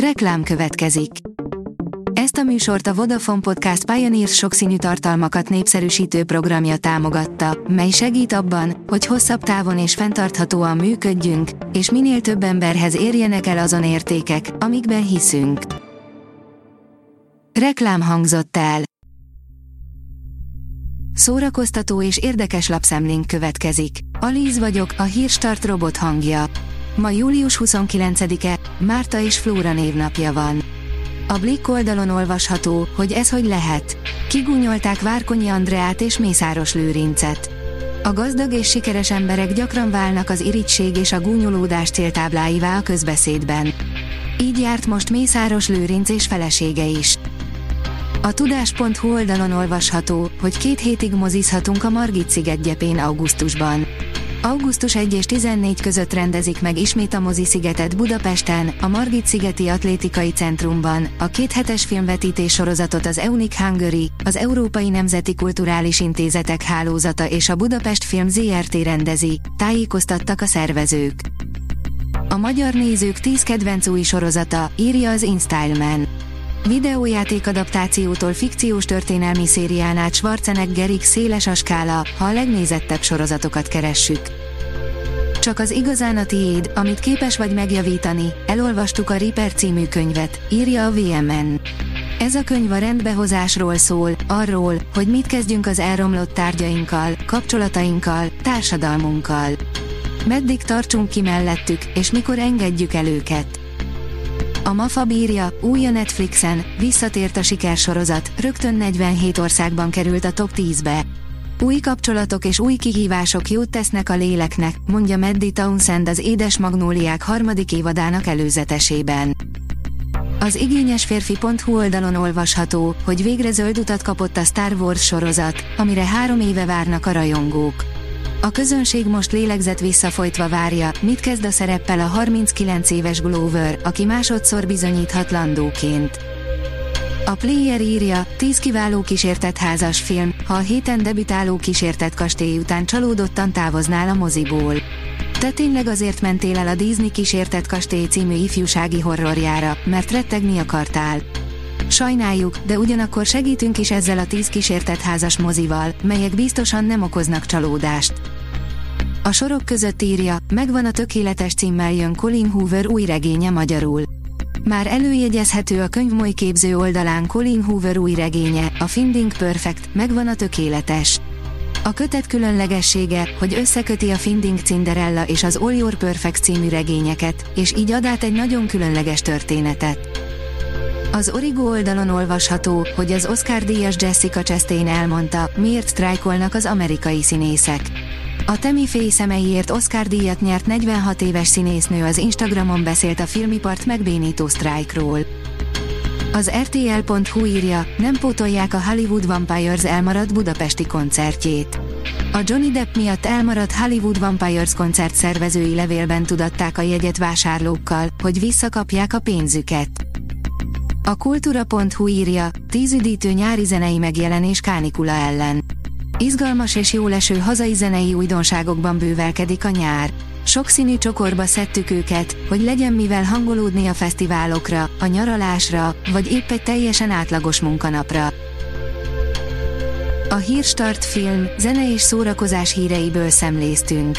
Reklám következik. Ezt a műsort a Vodafone Podcast Pioneers sokszínű tartalmakat népszerűsítő programja támogatta, mely segít abban, hogy hosszabb távon és fenntarthatóan működjünk, és minél több emberhez érjenek el azon értékek, amikben hiszünk. Reklám hangzott el. Szórakoztató és érdekes lapszemlénk következik. Alíz vagyok, a hírstart robot hangja. Ma július 29-e, Márta és Flóra névnapja van. A Blick oldalon olvasható, hogy ez hogy lehet. Kigúnyolták Várkonyi Andreát és Mészáros Lőrincet. A gazdag és sikeres emberek gyakran válnak az irigység és a gúnyolódás céltábláivá a közbeszédben. Így járt most Mészáros Lőrinc és felesége is. A tudás.hu oldalon olvasható, hogy két hétig mozizhatunk a Margit sziget gyepén augusztusban. Augusztus 1 és 14 között rendezik meg ismét a mozi szigetet Budapesten, a Margit Szigeti Atlétikai Centrumban, a kéthetes filmvetítés sorozatot az Eunic Hungary, az Európai Nemzeti Kulturális Intézetek Hálózata és a Budapest Film ZRT rendezi, tájékoztattak a szervezők. A magyar nézők 10 kedvenc új sorozata, írja az InStyleman. Videójáték adaptációtól fikciós történelmi szérián át Schwarzeneggerig széles a skála, ha a legnézettebb sorozatokat keressük. Csak az igazán a tiéd, amit képes vagy megjavítani, elolvastuk a Reaper című könyvet, írja a VMN. Ez a könyv a rendbehozásról szól, arról, hogy mit kezdjünk az elromlott tárgyainkkal, kapcsolatainkkal, társadalmunkkal. Meddig tartsunk ki mellettük, és mikor engedjük el őket. A MAFA bírja, új a Netflixen, visszatért a sikersorozat, rögtön 47 országban került a top 10-be. Új kapcsolatok és új kihívások jót tesznek a léleknek, mondja Maddie Townsend az Édes Magnóliák harmadik évadának előzetesében. Az igényes férfi.hu oldalon olvasható, hogy végre zöld utat kapott a Star Wars sorozat, amire három éve várnak a rajongók. A közönség most lélegzett visszafolytva várja, mit kezd a szereppel a 39 éves Glover, aki másodszor bizonyíthat landóként. A Player írja, 10 kiváló kísértett házas film, ha a héten debütáló kísértett kastély után csalódottan távoznál a moziból. Te tényleg azért mentél el a Disney kísértett kastély című ifjúsági horrorjára, mert rettegni akartál. Sajnáljuk, de ugyanakkor segítünk is ezzel a 10 kísértett házas mozival, melyek biztosan nem okoznak csalódást. A sorok között írja, megvan a tökéletes címmel jön Colin Hoover új regénye magyarul. Már előjegyezhető a könyvmoly képző oldalán Colin Hoover új regénye, a Finding Perfect, megvan a tökéletes. A kötet különlegessége, hogy összeköti a Finding Cinderella és az All Your Perfect című regényeket, és így ad át egy nagyon különleges történetet. Az Origo oldalon olvasható, hogy az Oscar díjas Jessica Chastain elmondta, miért sztrájkolnak az amerikai színészek. A Temi Féj szemeiért Oscar díjat nyert 46 éves színésznő az Instagramon beszélt a filmipart megbénító sztrájkról. Az RTL.hu írja, nem pótolják a Hollywood Vampires elmaradt budapesti koncertjét. A Johnny Depp miatt elmaradt Hollywood Vampires koncert szervezői levélben tudatták a jegyet vásárlókkal, hogy visszakapják a pénzüket. A kultúra.hu írja, tízüdítő nyári zenei megjelenés kánikula ellen. Izgalmas és jó leső hazai zenei újdonságokban bővelkedik a nyár. Sokszínű csokorba szedtük őket, hogy legyen mivel hangolódni a fesztiválokra, a nyaralásra, vagy épp egy teljesen átlagos munkanapra. A Hírstart film, zene és szórakozás híreiből szemléztünk.